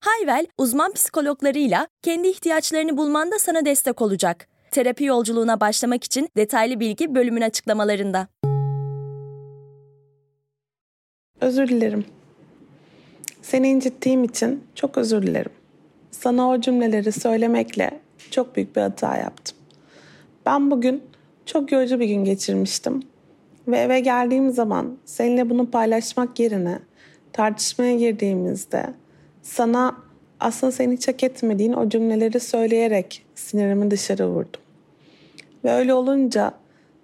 Hayvel, uzman psikologlarıyla kendi ihtiyaçlarını bulmanda sana destek olacak. Terapi yolculuğuna başlamak için detaylı bilgi bölümün açıklamalarında. Özür dilerim. Seni incittiğim için çok özür dilerim. Sana o cümleleri söylemekle çok büyük bir hata yaptım. Ben bugün çok yorucu bir gün geçirmiştim. Ve eve geldiğim zaman seninle bunu paylaşmak yerine tartışmaya girdiğimizde sana aslında seni hiç hak etmediğin o cümleleri söyleyerek sinirimi dışarı vurdum. Ve öyle olunca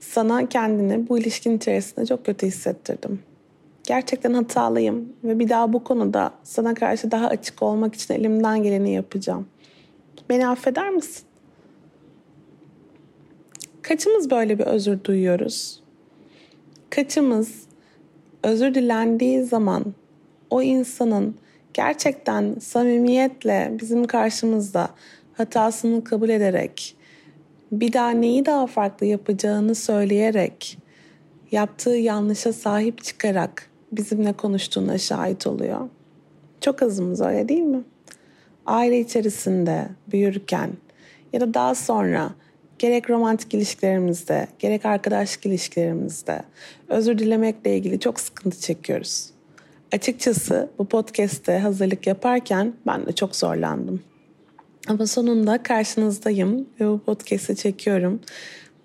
sana kendini bu ilişkin içerisinde çok kötü hissettirdim. Gerçekten hatalıyım ve bir daha bu konuda sana karşı daha açık olmak için elimden geleni yapacağım. Beni affeder misin? Kaçımız böyle bir özür duyuyoruz? Kaçımız özür dilendiği zaman o insanın gerçekten samimiyetle bizim karşımızda hatasını kabul ederek bir daha neyi daha farklı yapacağını söyleyerek yaptığı yanlışa sahip çıkarak bizimle konuştuğuna şahit oluyor. Çok azımız öyle değil mi? Aile içerisinde büyürken ya da daha sonra gerek romantik ilişkilerimizde, gerek arkadaşlık ilişkilerimizde özür dilemekle ilgili çok sıkıntı çekiyoruz. Açıkçası bu podcast'te hazırlık yaparken ben de çok zorlandım. Ama sonunda karşınızdayım ve bu podcast'i çekiyorum.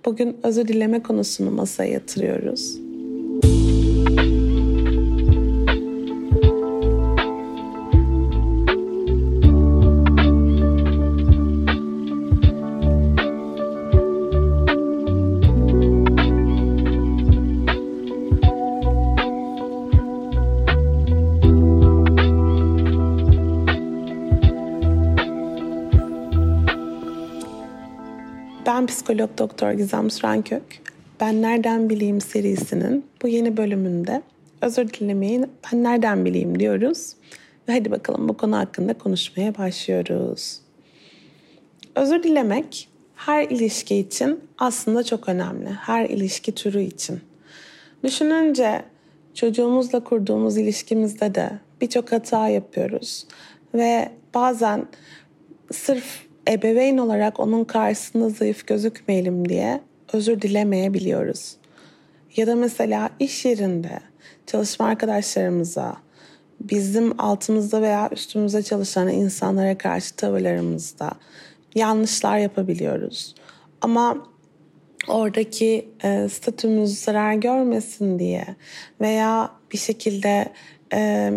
Bugün özür dileme konusunu masaya yatırıyoruz. Psikolog doktor Gizem Sürenkök. Ben Nereden Bileyim serisinin bu yeni bölümünde özür dilemeyi ben nereden bileyim diyoruz. Ve hadi bakalım bu konu hakkında konuşmaya başlıyoruz. Özür dilemek her ilişki için aslında çok önemli. Her ilişki türü için. Düşününce çocuğumuzla kurduğumuz ilişkimizde de birçok hata yapıyoruz. Ve bazen sırf ebeveyn olarak onun karşısında zayıf gözükmeyelim diye özür dilemeyebiliyoruz. Ya da mesela iş yerinde çalışma arkadaşlarımıza, bizim altımızda veya üstümüzde çalışan insanlara karşı tavırlarımızda yanlışlar yapabiliyoruz. Ama oradaki e, statümüz zarar görmesin diye veya bir şekilde e,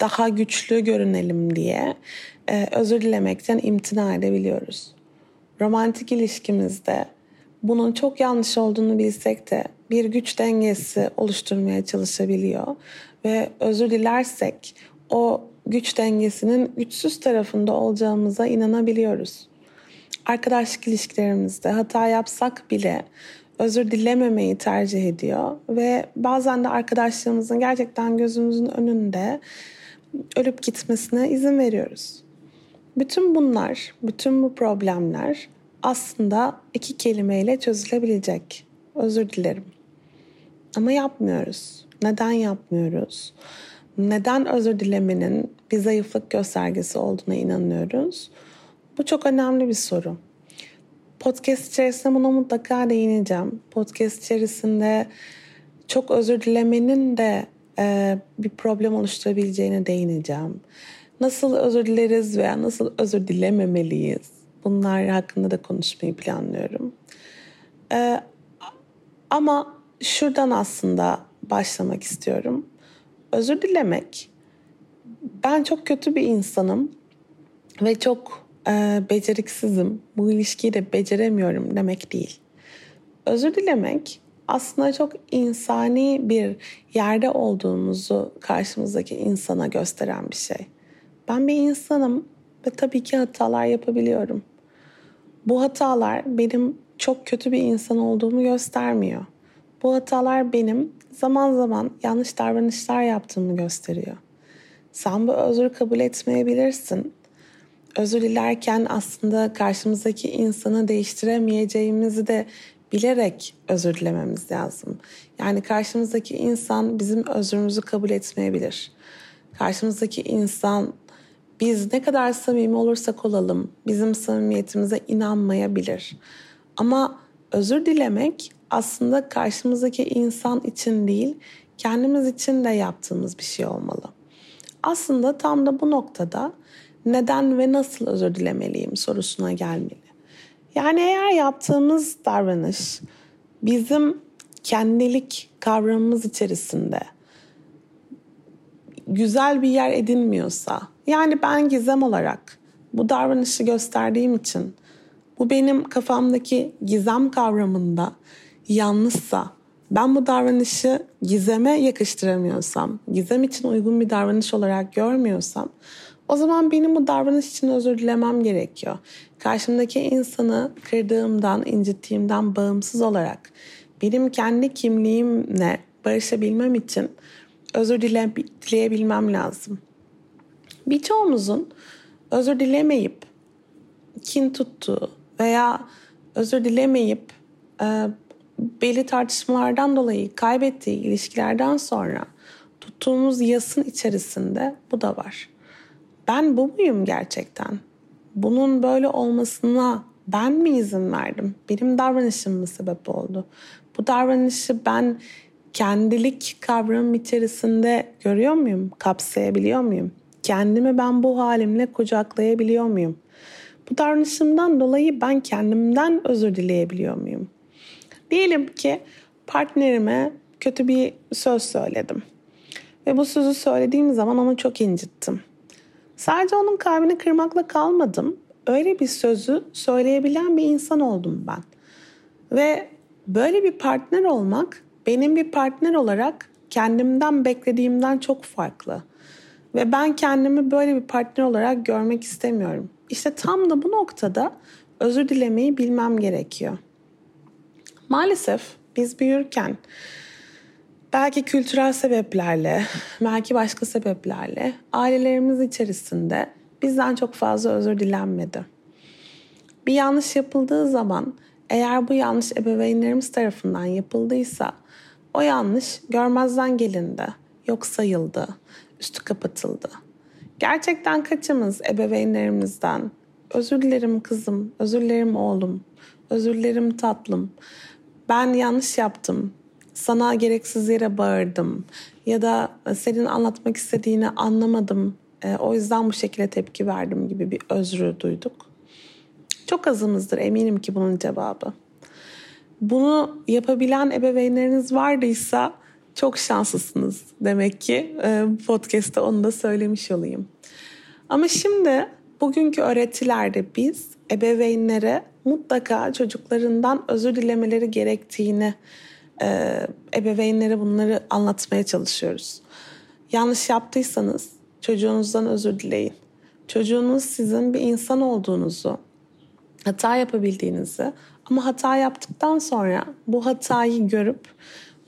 daha güçlü görünelim diye e, özür dilemekten imtina edebiliyoruz. Romantik ilişkimizde bunun çok yanlış olduğunu bilsek de bir güç dengesi oluşturmaya çalışabiliyor ve özür dilersek o güç dengesinin güçsüz tarafında olacağımıza inanabiliyoruz. Arkadaşlık ilişkilerimizde hata yapsak bile özür dilememeyi tercih ediyor ve bazen de arkadaşlarımızın gerçekten gözümüzün önünde ölüp gitmesine izin veriyoruz. Bütün bunlar, bütün bu problemler aslında iki kelimeyle çözülebilecek. Özür dilerim. Ama yapmıyoruz. Neden yapmıyoruz? Neden özür dilemenin bir zayıflık göstergesi olduğuna inanıyoruz? Bu çok önemli bir soru. Podcast içerisinde buna mutlaka değineceğim. Podcast içerisinde çok özür dilemenin de e, bir problem oluşturabileceğine değineceğim. Nasıl özür dileriz veya nasıl özür dilememeliyiz? Bunlar hakkında da konuşmayı planlıyorum. E, ama şuradan aslında başlamak istiyorum. Özür dilemek, ben çok kötü bir insanım ve çok e, beceriksizim, bu ilişkiyi de beceremiyorum demek değil. Özür dilemek aslında çok insani bir yerde olduğumuzu karşımızdaki insana gösteren bir şey. Ben bir insanım ve tabii ki hatalar yapabiliyorum. Bu hatalar benim çok kötü bir insan olduğumu göstermiyor. Bu hatalar benim zaman zaman yanlış davranışlar yaptığımı gösteriyor. Sen bu özür kabul etmeyebilirsin. Özür dilerken aslında karşımızdaki insanı değiştiremeyeceğimizi de bilerek özür dilememiz lazım. Yani karşımızdaki insan bizim özrümüzü kabul etmeyebilir. Karşımızdaki insan biz ne kadar samimi olursak olalım bizim samimiyetimize inanmayabilir. Ama özür dilemek aslında karşımızdaki insan için değil, kendimiz için de yaptığımız bir şey olmalı. Aslında tam da bu noktada neden ve nasıl özür dilemeliyim sorusuna gelmeli. Yani eğer yaptığımız davranış bizim kendilik kavramımız içerisinde güzel bir yer edinmiyorsa, yani ben gizem olarak bu davranışı gösterdiğim için bu benim kafamdaki gizem kavramında yanlışsa, ben bu davranışı gizeme yakıştıramıyorsam, gizem için uygun bir davranış olarak görmüyorsam o zaman benim bu davranış için özür dilemem gerekiyor. Karşımdaki insanı kırdığımdan, incittiğimden bağımsız olarak benim kendi kimliğimle barışabilmem için özür dile, dileyebilmem lazım. Birçoğumuzun özür dilemeyip kin tuttuğu veya özür dilemeyip e, belli tartışmalardan dolayı kaybettiği ilişkilerden sonra tuttuğumuz yasın içerisinde bu da var. Ben bu muyum gerçekten? Bunun böyle olmasına ben mi izin verdim? Benim davranışım mı sebep oldu? Bu davranışı ben kendilik kavramım içerisinde görüyor muyum? Kapsayabiliyor muyum? Kendimi ben bu halimle kucaklayabiliyor muyum? Bu davranışımdan dolayı ben kendimden özür dileyebiliyor muyum? Diyelim ki partnerime kötü bir söz söyledim. Ve bu sözü söylediğim zaman onu çok incittim. Sadece onun kalbini kırmakla kalmadım. Öyle bir sözü söyleyebilen bir insan oldum ben. Ve böyle bir partner olmak benim bir partner olarak kendimden beklediğimden çok farklı. Ve ben kendimi böyle bir partner olarak görmek istemiyorum. İşte tam da bu noktada özür dilemeyi bilmem gerekiyor. Maalesef biz büyürken belki kültürel sebeplerle, belki başka sebeplerle ailelerimiz içerisinde bizden çok fazla özür dilenmedi. Bir yanlış yapıldığı zaman eğer bu yanlış ebeveynlerimiz tarafından yapıldıysa o yanlış görmezden gelindi, yok sayıldı, üstü kapatıldı. Gerçekten kaçımız ebeveynlerimizden özür dilerim kızım, özür dilerim oğlum, özür dilerim tatlım, ben yanlış yaptım, sana gereksiz yere bağırdım ya da senin anlatmak istediğini anlamadım, e, o yüzden bu şekilde tepki verdim gibi bir özrü duyduk. Çok azımızdır eminim ki bunun cevabı. Bunu yapabilen ebeveynleriniz vardıysa çok şanslısınız demek ki. E, podcast'ta onu da söylemiş olayım. Ama şimdi bugünkü öğretilerde biz ebeveynlere mutlaka çocuklarından özür dilemeleri gerektiğini e, ebeveynlere bunları anlatmaya çalışıyoruz. Yanlış yaptıysanız çocuğunuzdan özür dileyin. Çocuğunuz sizin bir insan olduğunuzu, hata yapabildiğinizi ama hata yaptıktan sonra bu hatayı görüp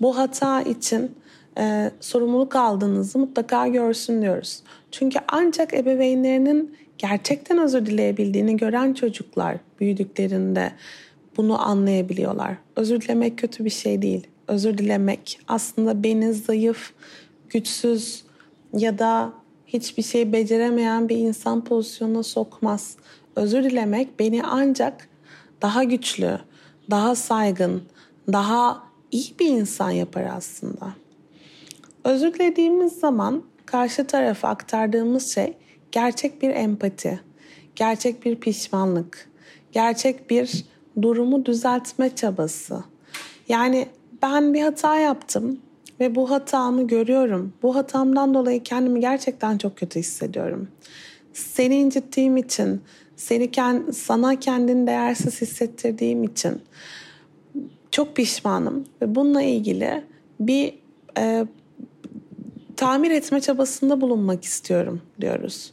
bu hata için e, sorumluluk aldığınızı mutlaka görsün diyoruz. Çünkü ancak ebeveynlerinin gerçekten özür dileyebildiğini gören çocuklar büyüdüklerinde bunu anlayabiliyorlar. Özür dilemek kötü bir şey değil. Özür dilemek aslında beni zayıf, güçsüz ya da hiçbir şey beceremeyen bir insan pozisyonuna sokmaz. Özür dilemek beni ancak daha güçlü, daha saygın, daha iyi bir insan yapar aslında. Özür dilediğimiz zaman karşı tarafa aktardığımız şey gerçek bir empati, gerçek bir pişmanlık, gerçek bir durumu düzeltme çabası. Yani ben bir hata yaptım ve bu hatamı görüyorum. Bu hatamdan dolayı kendimi gerçekten çok kötü hissediyorum. Seni incittiğim için, seni sana kendini değersiz hissettirdiğim için çok pişmanım ve bununla ilgili bir e, tamir etme çabasında bulunmak istiyorum diyoruz.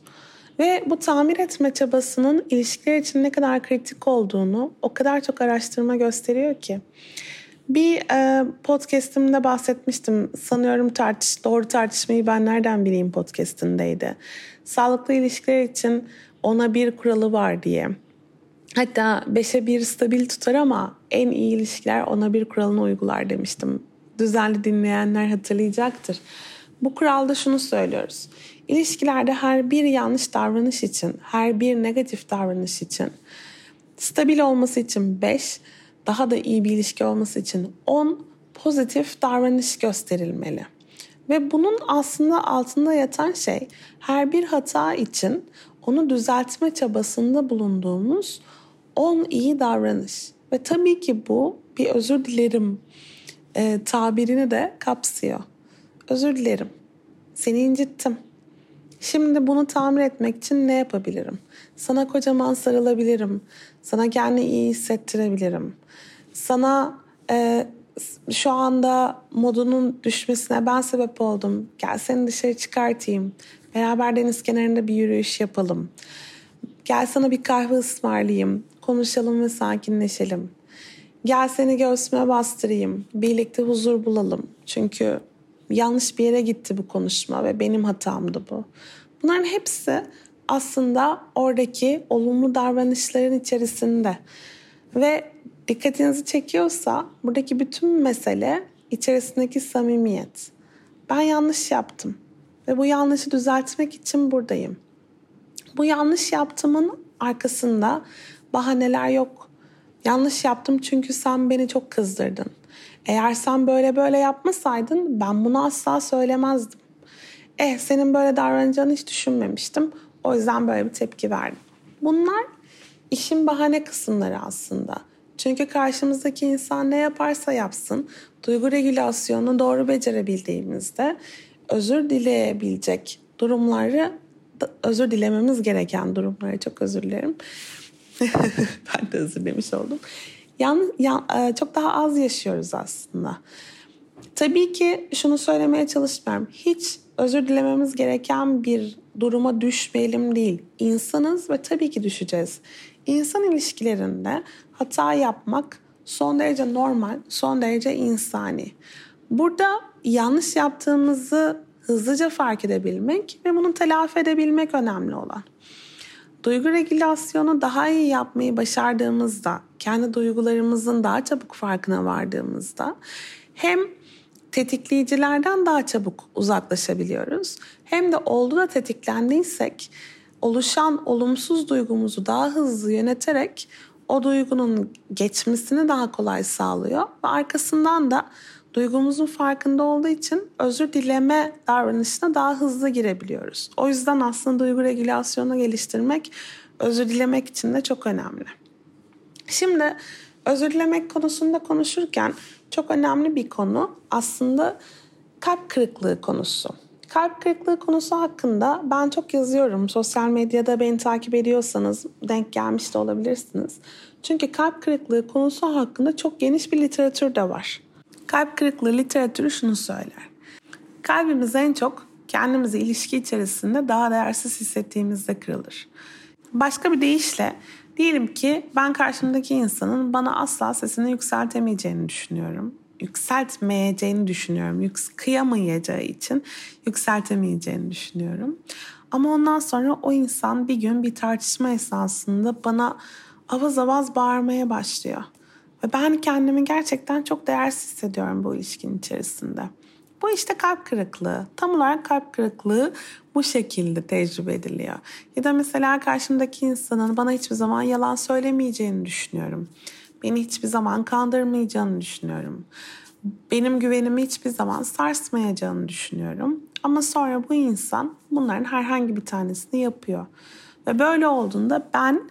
Ve bu tamir etme çabasının ilişkiler için ne kadar kritik olduğunu o kadar çok araştırma gösteriyor ki. Bir e, podcastimde bahsetmiştim. Sanıyorum tartış, doğru tartışmayı ben nereden bileyim podcastindeydi. Sağlıklı ilişkiler için ona bir kuralı var diye. Hatta beşe bir stabil tutar ama en iyi ilişkiler ona bir kuralını uygular demiştim. Düzenli dinleyenler hatırlayacaktır. Bu kuralda şunu söylüyoruz. İlişkilerde her bir yanlış davranış için, her bir negatif davranış için, stabil olması için 5, daha da iyi bir ilişki olması için 10 pozitif davranış gösterilmeli. Ve bunun aslında altında yatan şey her bir hata için onu düzeltme çabasında bulunduğumuz 10 iyi davranış. Ve tabii ki bu bir özür dilerim e, tabirini de kapsıyor. Özür dilerim. Seni incittim. Şimdi bunu tamir etmek için ne yapabilirim? Sana kocaman sarılabilirim. Sana kendini iyi hissettirebilirim. Sana e, şu anda modunun düşmesine ben sebep oldum. Gel seni dışarı çıkartayım. Beraber deniz kenarında bir yürüyüş yapalım. Gel sana bir kahve ısmarlayayım. Konuşalım ve sakinleşelim. Gel seni göğsüme bastırayım. Birlikte huzur bulalım. Çünkü yanlış bir yere gitti bu konuşma ve benim hatamdı bu. Bunların hepsi aslında oradaki olumlu davranışların içerisinde. Ve dikkatinizi çekiyorsa buradaki bütün mesele içerisindeki samimiyet. Ben yanlış yaptım ve bu yanlışı düzeltmek için buradayım. Bu yanlış yaptığımın arkasında bahaneler yok. Yanlış yaptım çünkü sen beni çok kızdırdın. Eğer sen böyle böyle yapmasaydın ben bunu asla söylemezdim. Eh senin böyle davranacağını hiç düşünmemiştim. O yüzden böyle bir tepki verdim. Bunlar işin bahane kısımları aslında. Çünkü karşımızdaki insan ne yaparsa yapsın duygu regülasyonunu doğru becerebildiğimizde özür dileyebilecek durumları özür dilememiz gereken durumları çok özür dilerim. ben de özür dilemiş oldum. Yan, yan, e, çok daha az yaşıyoruz aslında. Tabii ki şunu söylemeye çalışmıyorum. Hiç özür dilememiz gereken bir duruma düşmeyelim değil. İnsanız ve tabii ki düşeceğiz. İnsan ilişkilerinde hata yapmak son derece normal, son derece insani. Burada yanlış yaptığımızı hızlıca fark edebilmek ve bunu telafi edebilmek önemli olan. Duygu regülasyonu daha iyi yapmayı başardığımızda, kendi duygularımızın daha çabuk farkına vardığımızda hem tetikleyicilerden daha çabuk uzaklaşabiliyoruz. Hem de oldu da tetiklendiysek oluşan olumsuz duygumuzu daha hızlı yöneterek o duygunun geçmesini daha kolay sağlıyor ve arkasından da duygumuzun farkında olduğu için özür dileme davranışına daha hızlı girebiliyoruz. O yüzden aslında duygu regülasyonu geliştirmek özür dilemek için de çok önemli. Şimdi özür dilemek konusunda konuşurken çok önemli bir konu aslında kalp kırıklığı konusu. Kalp kırıklığı konusu hakkında ben çok yazıyorum. Sosyal medyada beni takip ediyorsanız denk gelmiş de olabilirsiniz. Çünkü kalp kırıklığı konusu hakkında çok geniş bir literatür de var. Kalp kırıklığı literatürü şunu söyler. Kalbimiz en çok kendimizi ilişki içerisinde daha değersiz hissettiğimizde kırılır. Başka bir deyişle diyelim ki ben karşımdaki insanın bana asla sesini yükseltemeyeceğini düşünüyorum. Yükseltmeyeceğini düşünüyorum. Yüks kıyamayacağı için yükseltemeyeceğini düşünüyorum. Ama ondan sonra o insan bir gün bir tartışma esnasında bana avaz avaz bağırmaya başlıyor. Ve ben kendimi gerçekten çok değersiz hissediyorum bu ilişkinin içerisinde. Bu işte kalp kırıklığı. Tam olarak kalp kırıklığı bu şekilde tecrübe ediliyor. Ya da mesela karşımdaki insanın bana hiçbir zaman yalan söylemeyeceğini düşünüyorum. Beni hiçbir zaman kandırmayacağını düşünüyorum. Benim güvenimi hiçbir zaman sarsmayacağını düşünüyorum. Ama sonra bu insan bunların herhangi bir tanesini yapıyor. Ve böyle olduğunda ben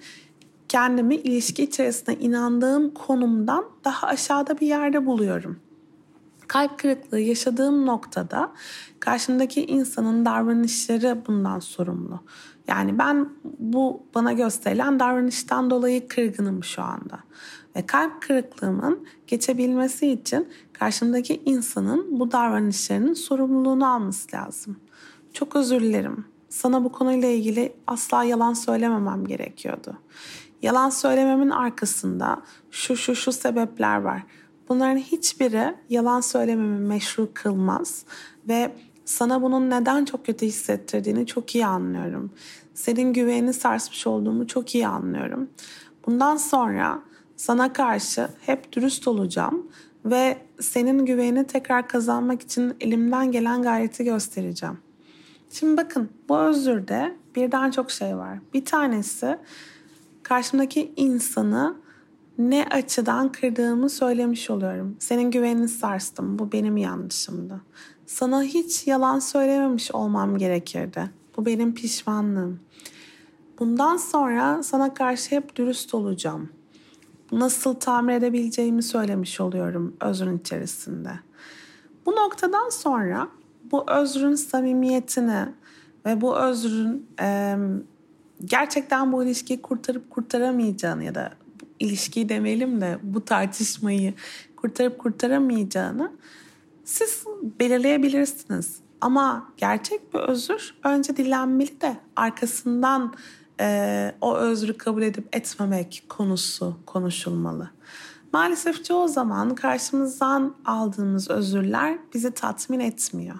kendimi ilişki içerisinde inandığım konumdan daha aşağıda bir yerde buluyorum. Kalp kırıklığı yaşadığım noktada karşımdaki insanın davranışları bundan sorumlu. Yani ben bu bana gösterilen davranıştan dolayı kırgınım şu anda. Ve kalp kırıklığımın geçebilmesi için karşımdaki insanın bu davranışlarının sorumluluğunu alması lazım. Çok özür dilerim. sana bu konuyla ilgili asla yalan söylememem gerekiyordu. Yalan söylememin arkasında şu şu şu sebepler var. Bunların hiçbiri yalan söylememi meşru kılmaz ve sana bunun neden çok kötü hissettirdiğini çok iyi anlıyorum. Senin güvenini sarsmış olduğumu çok iyi anlıyorum. Bundan sonra sana karşı hep dürüst olacağım ve senin güvenini tekrar kazanmak için elimden gelen gayreti göstereceğim. Şimdi bakın bu özürde birden çok şey var. Bir tanesi karşımdaki insanı ne açıdan kırdığımı söylemiş oluyorum. Senin güvenini sarstım. Bu benim yanlışımdı. Sana hiç yalan söylememiş olmam gerekirdi. Bu benim pişmanlığım. Bundan sonra sana karşı hep dürüst olacağım. Nasıl tamir edebileceğimi söylemiş oluyorum özrün içerisinde. Bu noktadan sonra bu özrün samimiyetini ve bu özrün e, gerçekten bu ilişkiyi kurtarıp kurtaramayacağını ya da ilişkiyi demeyelim de bu tartışmayı kurtarıp kurtaramayacağını siz belirleyebilirsiniz. Ama gerçek bir özür önce dilenmeli de arkasından e, o özrü kabul edip etmemek konusu konuşulmalı. Maalesef çoğu zaman karşımızdan aldığımız özürler bizi tatmin etmiyor.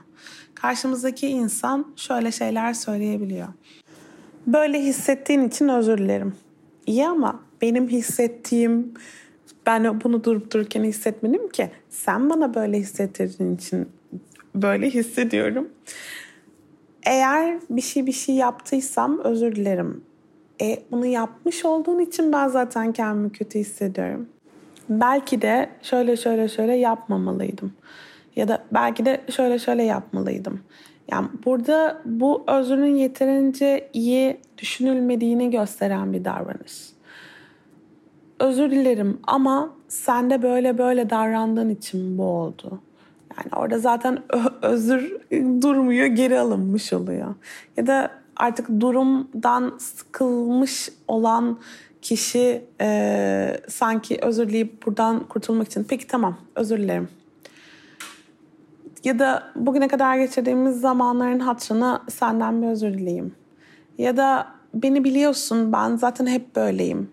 Karşımızdaki insan şöyle şeyler söyleyebiliyor. Böyle hissettiğin için özür dilerim. İyi ama benim hissettiğim ben bunu durup dururken hissetmedim ki. Sen bana böyle hissettirdiğin için böyle hissediyorum. Eğer bir şey bir şey yaptıysam özür dilerim. E, bunu yapmış olduğun için ben zaten kendimi kötü hissediyorum. Belki de şöyle şöyle şöyle yapmamalıydım. Ya da belki de şöyle şöyle yapmalıydım. Yani burada bu özrün yeterince iyi düşünülmediğini gösteren bir davranış. Özür dilerim ama sen de böyle böyle davrandığın için bu oldu. Yani orada zaten özür durmuyor, geri alınmış oluyor. Ya da artık durumdan sıkılmış olan kişi e, sanki özür dileyip buradan kurtulmak için peki tamam özür dilerim. Ya da bugüne kadar geçirdiğimiz zamanların hatırına senden bir özür dileyim. Ya da beni biliyorsun ben zaten hep böyleyim.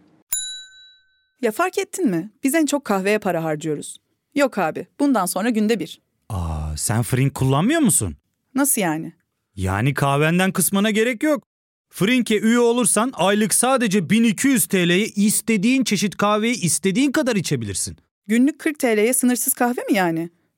Ya fark ettin mi? Biz en çok kahveye para harcıyoruz. Yok abi bundan sonra günde bir. Aa, sen Frink kullanmıyor musun? Nasıl yani? Yani kahvenden kısmına gerek yok. Frink'e üye olursan aylık sadece 1200 TL'ye istediğin çeşit kahveyi istediğin kadar içebilirsin. Günlük 40 TL'ye sınırsız kahve mi yani?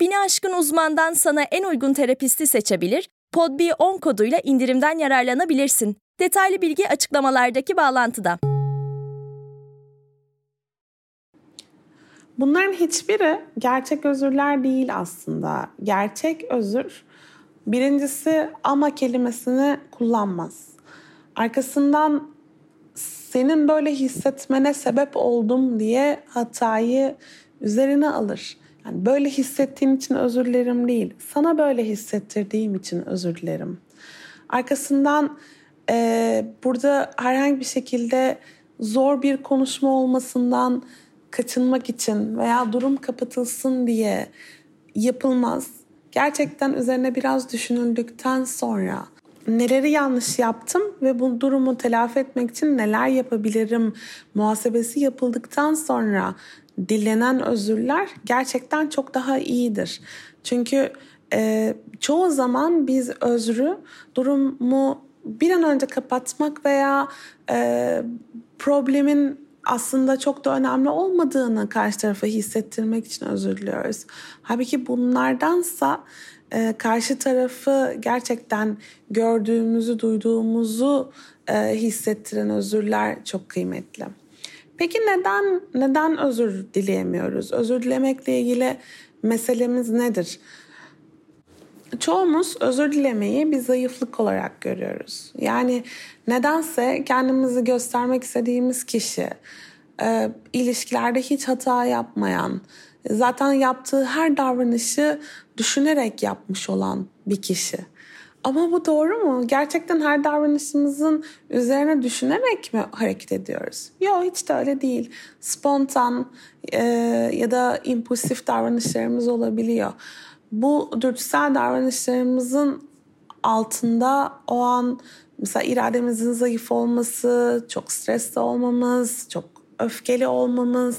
Bini aşkın uzmandan sana en uygun terapisti seçebilir, PodB10 koduyla indirimden yararlanabilirsin. Detaylı bilgi açıklamalardaki bağlantıda. Bunların hiçbiri gerçek özürler değil aslında. Gerçek özür birincisi ama kelimesini kullanmaz. Arkasından senin böyle hissetmene sebep oldum diye hatayı üzerine alır. Yani böyle hissettiğin için özür dilerim değil. Sana böyle hissettirdiğim için özür dilerim. Arkasından e, burada herhangi bir şekilde zor bir konuşma olmasından kaçınmak için veya durum kapatılsın diye yapılmaz. Gerçekten üzerine biraz düşünüldükten sonra neleri yanlış yaptım ve bu durumu telafi etmek için neler yapabilirim muhasebesi yapıldıktan sonra dilenen özürler gerçekten çok daha iyidir. Çünkü e, çoğu zaman biz özrü durumu bir an önce kapatmak veya e, problemin aslında çok da önemli olmadığını karşı tarafa hissettirmek için özür diliyoruz. Halbuki bunlardansa e, karşı tarafı gerçekten gördüğümüzü, duyduğumuzu e, hissettiren özürler çok kıymetli. Peki neden neden özür dileyemiyoruz? Özür dilemekle ilgili meselemiz nedir? çoğumuz özür dilemeyi bir zayıflık olarak görüyoruz. Yani nedense kendimizi göstermek istediğimiz kişi, e, ilişkilerde hiç hata yapmayan, zaten yaptığı her davranışı düşünerek yapmış olan bir kişi. Ama bu doğru mu? Gerçekten her davranışımızın üzerine düşünerek mi hareket ediyoruz? Yok hiç de öyle değil. Spontan e, ya da impulsif davranışlarımız olabiliyor. Bu dürtüsel davranışlarımızın altında o an mesela irademizin zayıf olması, çok stresli olmamız, çok öfkeli olmamız,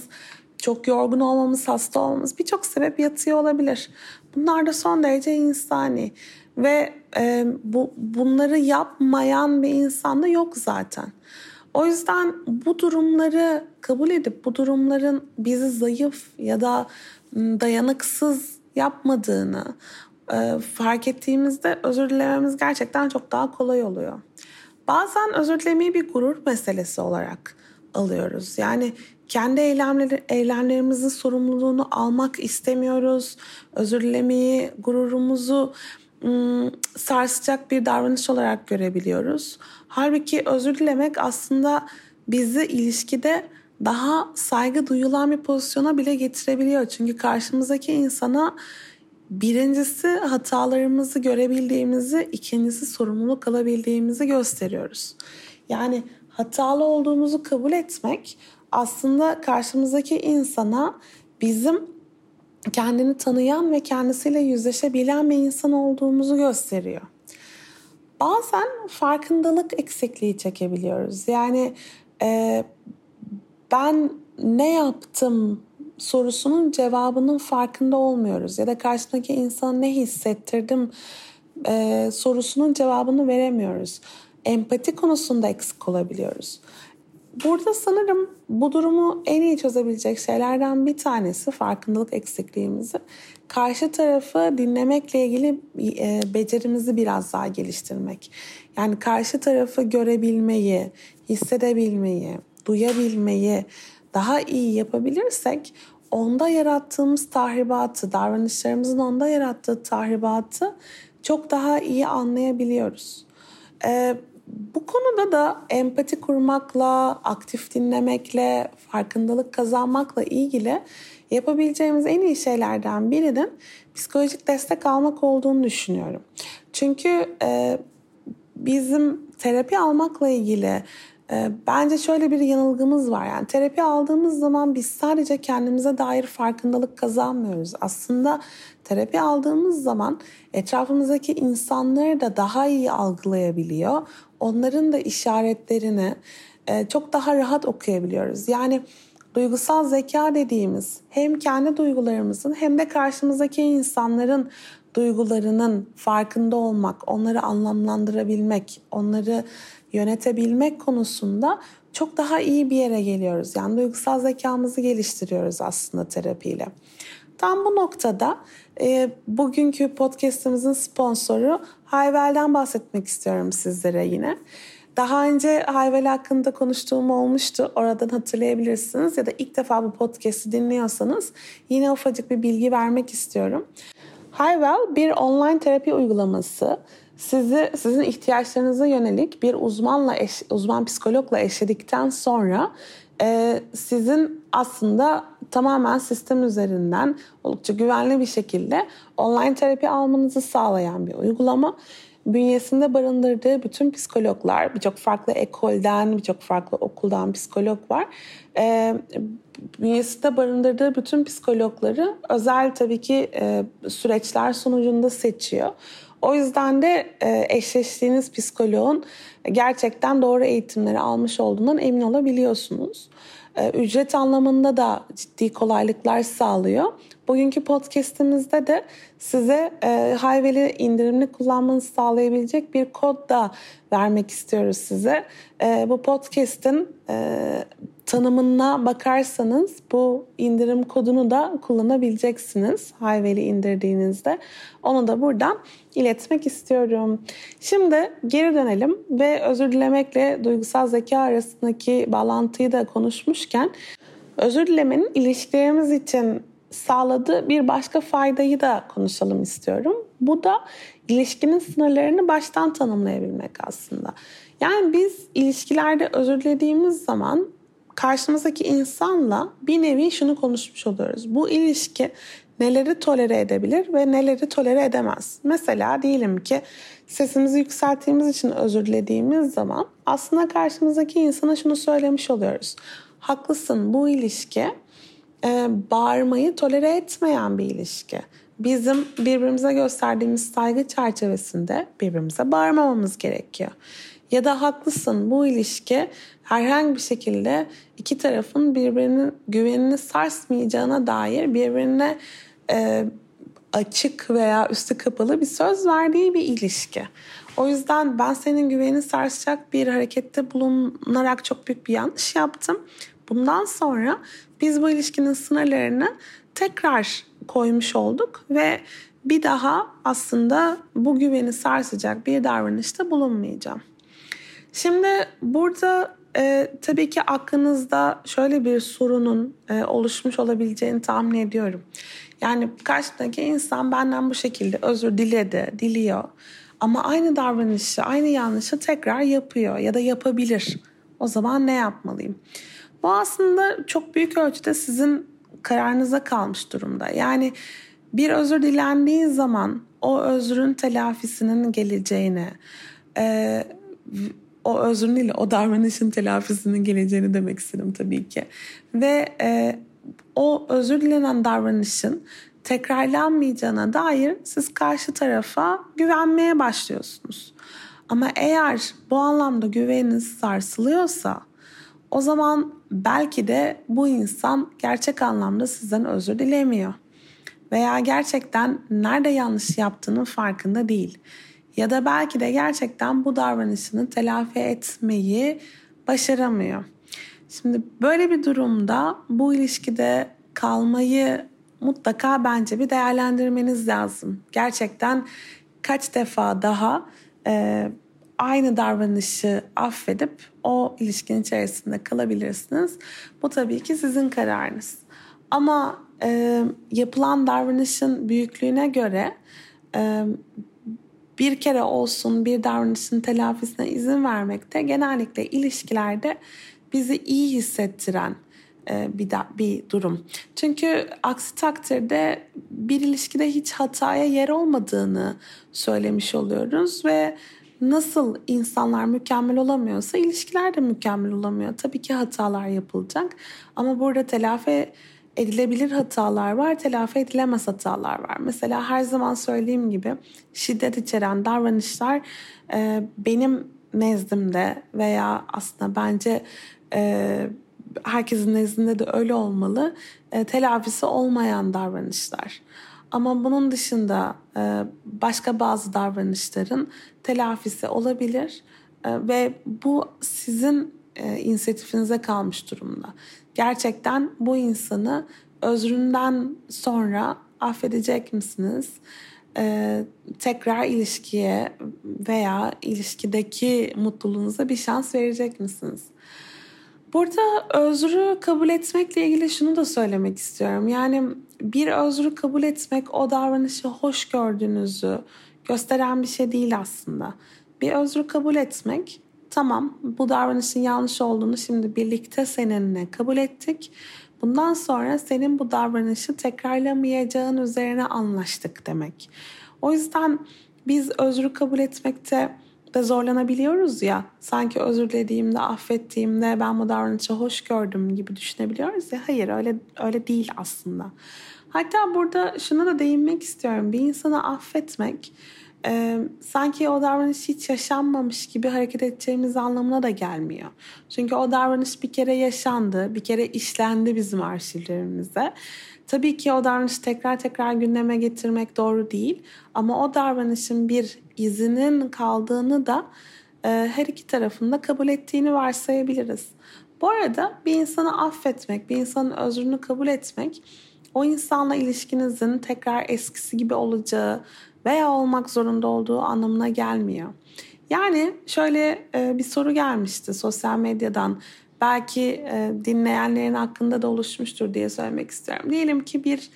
çok yorgun olmamız, hasta olmamız birçok sebep yatıyor olabilir. Bunlar da son derece insani ve e, bu bunları yapmayan bir insan da yok zaten. O yüzden bu durumları kabul edip bu durumların bizi zayıf ya da dayanıksız yapmadığını e, fark ettiğimizde özür dilememiz gerçekten çok daha kolay oluyor. Bazen özür dilemeyi bir gurur meselesi olarak alıyoruz. Yani kendi eylemleri, eylemlerimizin sorumluluğunu almak istemiyoruz. Özür dilemeyi, gururumuzu sarsacak bir davranış olarak görebiliyoruz. Halbuki özür dilemek aslında bizi ilişkide daha saygı duyulan bir pozisyona bile getirebiliyor. Çünkü karşımızdaki insana birincisi hatalarımızı görebildiğimizi, ikincisi sorumluluk alabildiğimizi gösteriyoruz. Yani hatalı olduğumuzu kabul etmek aslında karşımızdaki insana bizim kendini tanıyan ve kendisiyle yüzleşebilen bir insan olduğumuzu gösteriyor. Bazen farkındalık eksikliği çekebiliyoruz. Yani e, ben ne yaptım sorusunun cevabının farkında olmuyoruz. Ya da karşımdaki insana ne hissettirdim e, sorusunun cevabını veremiyoruz. Empati konusunda eksik olabiliyoruz. Burada sanırım bu durumu en iyi çözebilecek şeylerden bir tanesi farkındalık eksikliğimizi. Karşı tarafı dinlemekle ilgili e, becerimizi biraz daha geliştirmek. Yani karşı tarafı görebilmeyi, hissedebilmeyi, duyabilmeyi daha iyi yapabilirsek onda yarattığımız tahribatı, davranışlarımızın onda yarattığı tahribatı çok daha iyi anlayabiliyoruz. Ee, bu konuda da empati kurmakla, aktif dinlemekle, farkındalık kazanmakla ilgili yapabileceğimiz en iyi şeylerden birinin psikolojik destek almak olduğunu düşünüyorum. Çünkü e, bizim terapi almakla ilgili e, bence şöyle bir yanılgımız var. Yani terapi aldığımız zaman biz sadece kendimize dair farkındalık kazanmıyoruz. Aslında terapi aldığımız zaman etrafımızdaki insanları da daha iyi algılayabiliyor onların da işaretlerini e, çok daha rahat okuyabiliyoruz. Yani duygusal zeka dediğimiz hem kendi duygularımızın hem de karşımızdaki insanların duygularının farkında olmak, onları anlamlandırabilmek, onları yönetebilmek konusunda çok daha iyi bir yere geliyoruz. Yani duygusal zekamızı geliştiriyoruz aslında terapiyle. Tam bu noktada e, bugünkü podcastimizin sponsoru Hayvel'den bahsetmek istiyorum sizlere yine. Daha önce Hayvel hakkında konuştuğum olmuştu. Oradan hatırlayabilirsiniz ya da ilk defa bu podcast'i dinliyorsanız yine ufacık bir bilgi vermek istiyorum. Hayvel bir online terapi uygulaması. Sizi sizin ihtiyaçlarınıza yönelik bir uzmanla eş, uzman psikologla eşledikten sonra e, sizin aslında tamamen sistem üzerinden oldukça güvenli bir şekilde online terapi almanızı sağlayan bir uygulama. Bünyesinde barındırdığı bütün psikologlar, birçok farklı ekolden, birçok farklı okuldan psikolog var. E, bünyesinde barındırdığı bütün psikologları özel tabii ki e, süreçler sonucunda seçiyor. O yüzden de e, eşleştiğiniz psikoloğun gerçekten doğru eğitimleri almış olduğundan emin olabiliyorsunuz. E, ücret anlamında da ciddi kolaylıklar sağlıyor. Bugünkü podcastimizde de size e, Hayvel'i indirimli kullanmanızı sağlayabilecek bir kod da vermek istiyoruz size. E, bu podcast'in e, tanımına bakarsanız bu indirim kodunu da kullanabileceksiniz Hayvel'i indirdiğinizde. Onu da buradan iletmek istiyorum. Şimdi geri dönelim ve özür dilemekle duygusal zeka arasındaki bağlantıyı da konuşmuşken özür dilemenin ilişkilerimiz için sağladığı bir başka faydayı da konuşalım istiyorum. Bu da ilişkinin sınırlarını baştan tanımlayabilmek aslında. Yani biz ilişkilerde özür dilediğimiz zaman karşımızdaki insanla bir nevi şunu konuşmuş oluyoruz. Bu ilişki neleri tolere edebilir ve neleri tolere edemez. Mesela diyelim ki sesimizi yükselttiğimiz için özür dilediğimiz zaman aslında karşımızdaki insana şunu söylemiş oluyoruz. Haklısın bu ilişki e, bağırmayı tolere etmeyen bir ilişki. Bizim birbirimize gösterdiğimiz saygı çerçevesinde birbirimize bağırmamamız gerekiyor. Ya da haklısın bu ilişki herhangi bir şekilde iki tarafın birbirinin güvenini sarsmayacağına dair birbirine e, açık veya üstü kapalı bir söz verdiği bir ilişki. O yüzden ben senin güvenini sarsacak bir harekette bulunarak çok büyük bir yanlış yaptım. Bundan sonra biz bu ilişkinin sınırlarını tekrar koymuş olduk ve bir daha aslında bu güveni sarsacak bir davranışta bulunmayacağım. Şimdi burada e, tabii ki aklınızda şöyle bir sorunun e, oluşmuş olabileceğini tahmin ediyorum. Yani karşımdaki insan benden bu şekilde özür diledi, diliyor. Ama aynı davranışı, aynı yanlışı tekrar yapıyor ya da yapabilir. O zaman ne yapmalıyım? Bu aslında çok büyük ölçüde sizin kararınıza kalmış durumda. Yani bir özür dilendiği zaman o özrün telafisinin geleceğini, e, o özrün değil o davranışın telafisinin geleceğini demek istedim tabii ki. Ve e, o özür dilenen davranışın tekrarlanmayacağına dair siz karşı tarafa güvenmeye başlıyorsunuz. Ama eğer bu anlamda güveniniz sarsılıyorsa o zaman belki de bu insan gerçek anlamda sizden özür dilemiyor. Veya gerçekten nerede yanlış yaptığının farkında değil. Ya da belki de gerçekten bu davranışını telafi etmeyi başaramıyor. Şimdi böyle bir durumda bu ilişkide kalmayı mutlaka bence bir değerlendirmeniz lazım. Gerçekten kaç defa daha e, aynı davranışı affedip o ilişkinin içerisinde kalabilirsiniz. Bu tabii ki sizin kararınız. Ama e, yapılan davranışın büyüklüğüne göre e, bir kere olsun bir davranışın telafisine izin vermekte genellikle ilişkilerde bizi iyi hissettiren e, bir, da, bir durum. Çünkü aksi takdirde bir ilişkide hiç hataya yer olmadığını söylemiş oluyoruz ve nasıl insanlar mükemmel olamıyorsa ilişkiler de mükemmel olamıyor. Tabii ki hatalar yapılacak ama burada telafi edilebilir hatalar var, telafi edilemez hatalar var. Mesela her zaman söylediğim gibi şiddet içeren davranışlar e, benim nezdimde veya aslında bence e, herkesin nezdinde de öyle olmalı. E, telafisi olmayan davranışlar. Ama bunun dışında e, başka bazı davranışların telafisi olabilir e, ve bu sizin e, inisiyatifinize kalmış durumda. Gerçekten bu insanı özründen sonra affedecek misiniz? Ee, tekrar ilişkiye veya ilişkideki mutluluğunuza bir şans verecek misiniz? Burada özrü kabul etmekle ilgili şunu da söylemek istiyorum. Yani bir özrü kabul etmek o davranışı hoş gördüğünüzü gösteren bir şey değil aslında. Bir özrü kabul etmek tamam bu davranışın yanlış olduğunu şimdi birlikte seninle kabul ettik. Bundan sonra senin bu davranışı tekrarlamayacağın üzerine anlaştık demek. O yüzden biz özrü kabul etmekte de zorlanabiliyoruz ya. Sanki özür dilediğimde, affettiğimde ben bu davranışı hoş gördüm gibi düşünebiliyoruz ya. Hayır öyle öyle değil aslında. Hatta burada şuna da değinmek istiyorum. Bir insanı affetmek e, sanki o davranış hiç yaşanmamış gibi hareket edeceğimiz anlamına da gelmiyor. Çünkü o davranış bir kere yaşandı, bir kere işlendi bizim arşivlerimize. Tabii ki o davranışı tekrar tekrar gündeme getirmek doğru değil ama o davranışın bir izinin kaldığını da e, her iki tarafında kabul ettiğini varsayabiliriz. Bu arada bir insanı affetmek, bir insanın özrünü kabul etmek o insanla ilişkinizin tekrar eskisi gibi olacağı veya olmak zorunda olduğu anlamına gelmiyor. Yani şöyle e, bir soru gelmişti sosyal medyadan. belki e, dinleyenlerin hakkında da oluşmuştur diye söylemek istiyorum. Diyelim ki bir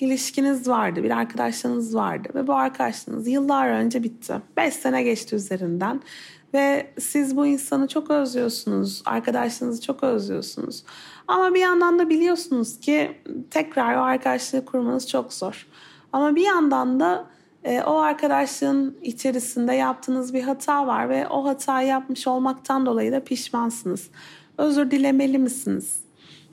ilişkiniz vardı, bir arkadaşlığınız vardı ve bu arkadaşlığınız yıllar önce bitti. Beş sene geçti üzerinden ve siz bu insanı çok özlüyorsunuz, arkadaşlarınızı çok özlüyorsunuz. Ama bir yandan da biliyorsunuz ki tekrar o arkadaşlığı kurmanız çok zor. Ama bir yandan da e, o arkadaşlığın içerisinde yaptığınız bir hata var ve o hatayı yapmış olmaktan dolayı da pişmansınız. Özür dilemeli misiniz?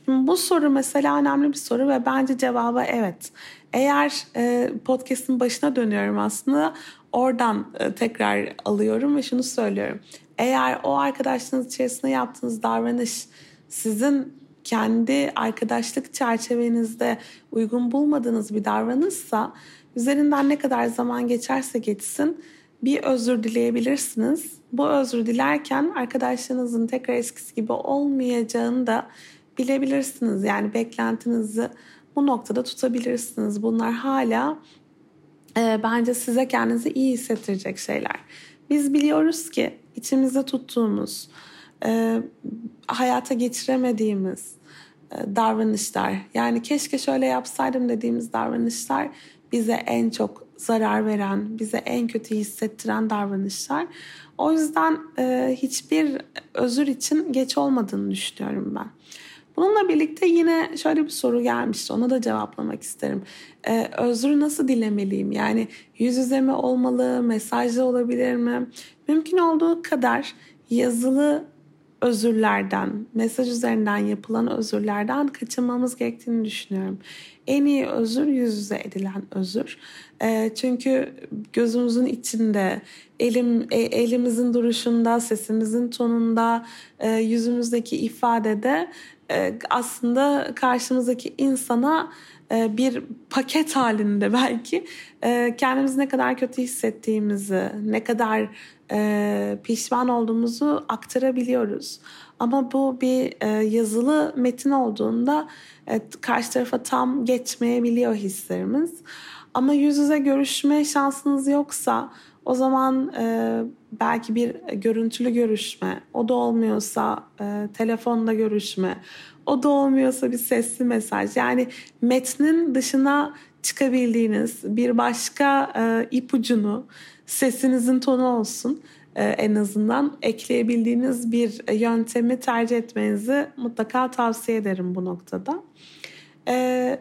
Şimdi bu soru mesela önemli bir soru ve bence cevabı evet. Eğer e, podcast'ın başına dönüyorum aslında oradan e, tekrar alıyorum ve şunu söylüyorum. Eğer o arkadaşlığınız içerisinde yaptığınız davranış sizin kendi arkadaşlık çerçevenizde uygun bulmadığınız bir davranışsa üzerinden ne kadar zaman geçerse geçsin bir özür dileyebilirsiniz. Bu özür dilerken arkadaşlarınızın tekrar eskisi gibi olmayacağını da bilebilirsiniz. Yani beklentinizi bu noktada tutabilirsiniz. Bunlar hala e, bence size kendinizi iyi hissettirecek şeyler. Biz biliyoruz ki içimizde tuttuğumuz, e, hayata geçiremediğimiz e, davranışlar, yani keşke şöyle yapsaydım dediğimiz davranışlar bize en çok zarar veren, bize en kötü hissettiren davranışlar. O yüzden e, hiçbir özür için geç olmadığını düşünüyorum ben. Bununla birlikte yine şöyle bir soru gelmişti. Ona da cevaplamak isterim. Ee, özrü nasıl dilemeliyim? Yani yüz yüze mi olmalı, mesajlı olabilir mi? Mümkün olduğu kadar yazılı özürlerden, mesaj üzerinden yapılan özürlerden kaçınmamız gerektiğini düşünüyorum. En iyi özür yüz yüze edilen özür. E, çünkü gözümüzün içinde, elim e, elimizin duruşunda, sesimizin tonunda, e, yüzümüzdeki ifadede e, aslında karşımızdaki insana e, bir paket halinde belki e, kendimizi ne kadar kötü hissettiğimizi, ne kadar pişman olduğumuzu aktarabiliyoruz. Ama bu bir yazılı metin olduğunda karşı tarafa tam geçmeyebiliyor hislerimiz. Ama yüz yüze görüşme şansınız yoksa o zaman e, belki bir görüntülü görüşme, o da olmuyorsa e, telefonda görüşme, o da olmuyorsa bir sesli mesaj. Yani metnin dışına çıkabildiğiniz bir başka e, ipucunu sesinizin tonu olsun e, en azından ekleyebildiğiniz bir yöntemi tercih etmenizi mutlaka tavsiye ederim bu noktada. E,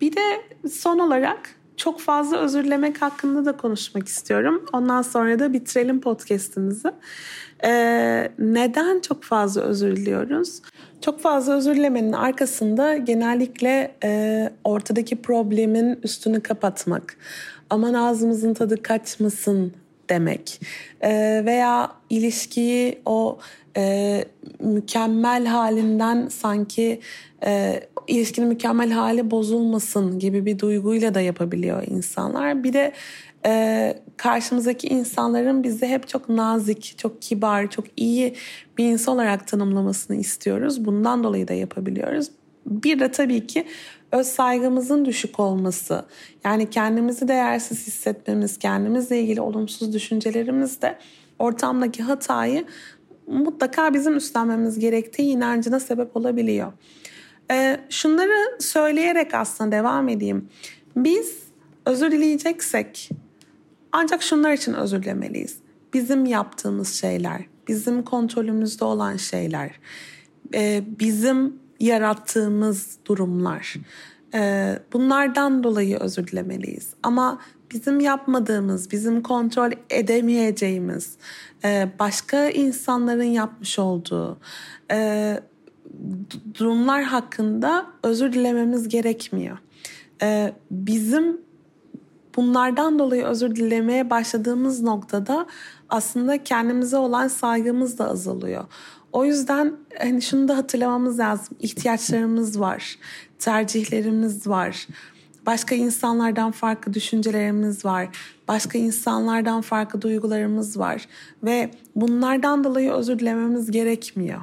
bir de son olarak çok fazla özür dilemek hakkında da konuşmak istiyorum. Ondan sonra da bitirelim podcast'imizi. Ee, neden çok fazla özür diliyoruz? Çok fazla özür dilemenin arkasında genellikle e, ortadaki problemin üstünü kapatmak. Aman ağzımızın tadı kaçmasın demek. E, veya ilişkiyi o e, mükemmel halinden sanki e, ilişkinin mükemmel hali bozulmasın gibi bir duyguyla da yapabiliyor insanlar. Bir de e, karşımızdaki insanların bizi hep çok nazik, çok kibar, çok iyi bir insan olarak tanımlamasını istiyoruz. Bundan dolayı da yapabiliyoruz. Bir de tabii ki öz saygımızın düşük olması, yani kendimizi değersiz hissetmemiz, kendimizle ilgili olumsuz düşüncelerimiz de ortamdaki hatayı mutlaka bizim üstlenmemiz gerektiği inancına sebep olabiliyor. Ee, şunları söyleyerek aslında devam edeyim. Biz özür dileyeceksek ancak şunlar için özür dilemeliyiz. Bizim yaptığımız şeyler, bizim kontrolümüzde olan şeyler, e, bizim yarattığımız durumlar. E, bunlardan dolayı özür dilemeliyiz. Ama bizim yapmadığımız, bizim kontrol edemeyeceğimiz, e, başka insanların yapmış olduğu durumlar hakkında özür dilememiz gerekmiyor. Bizim bunlardan dolayı özür dilemeye başladığımız noktada aslında kendimize olan saygımız da azalıyor. O yüzden hani şunu da hatırlamamız lazım. İhtiyaçlarımız var, tercihlerimiz var. Başka insanlardan farklı düşüncelerimiz var. Başka insanlardan farklı duygularımız var ve bunlardan dolayı özür dilememiz gerekmiyor.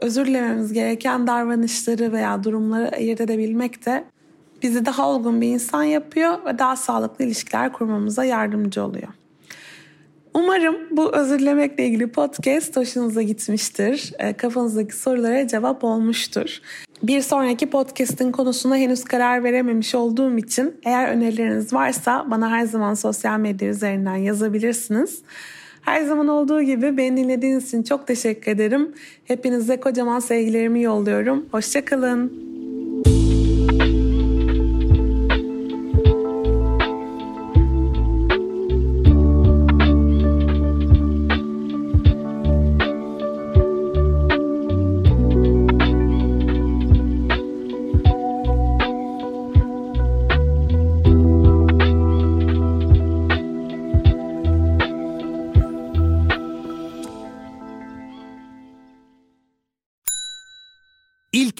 Özür dilememiz gereken davranışları veya durumları ayırt edebilmek de bizi daha olgun bir insan yapıyor ve daha sağlıklı ilişkiler kurmamıza yardımcı oluyor. Umarım bu özür dilemekle ilgili podcast hoşunuza gitmiştir. E, kafanızdaki sorulara cevap olmuştur. Bir sonraki podcast'in konusuna henüz karar verememiş olduğum için eğer önerileriniz varsa bana her zaman sosyal medya üzerinden yazabilirsiniz. Her zaman olduğu gibi beni dinlediğiniz için çok teşekkür ederim. Hepinize kocaman sevgilerimi yolluyorum. Hoşçakalın.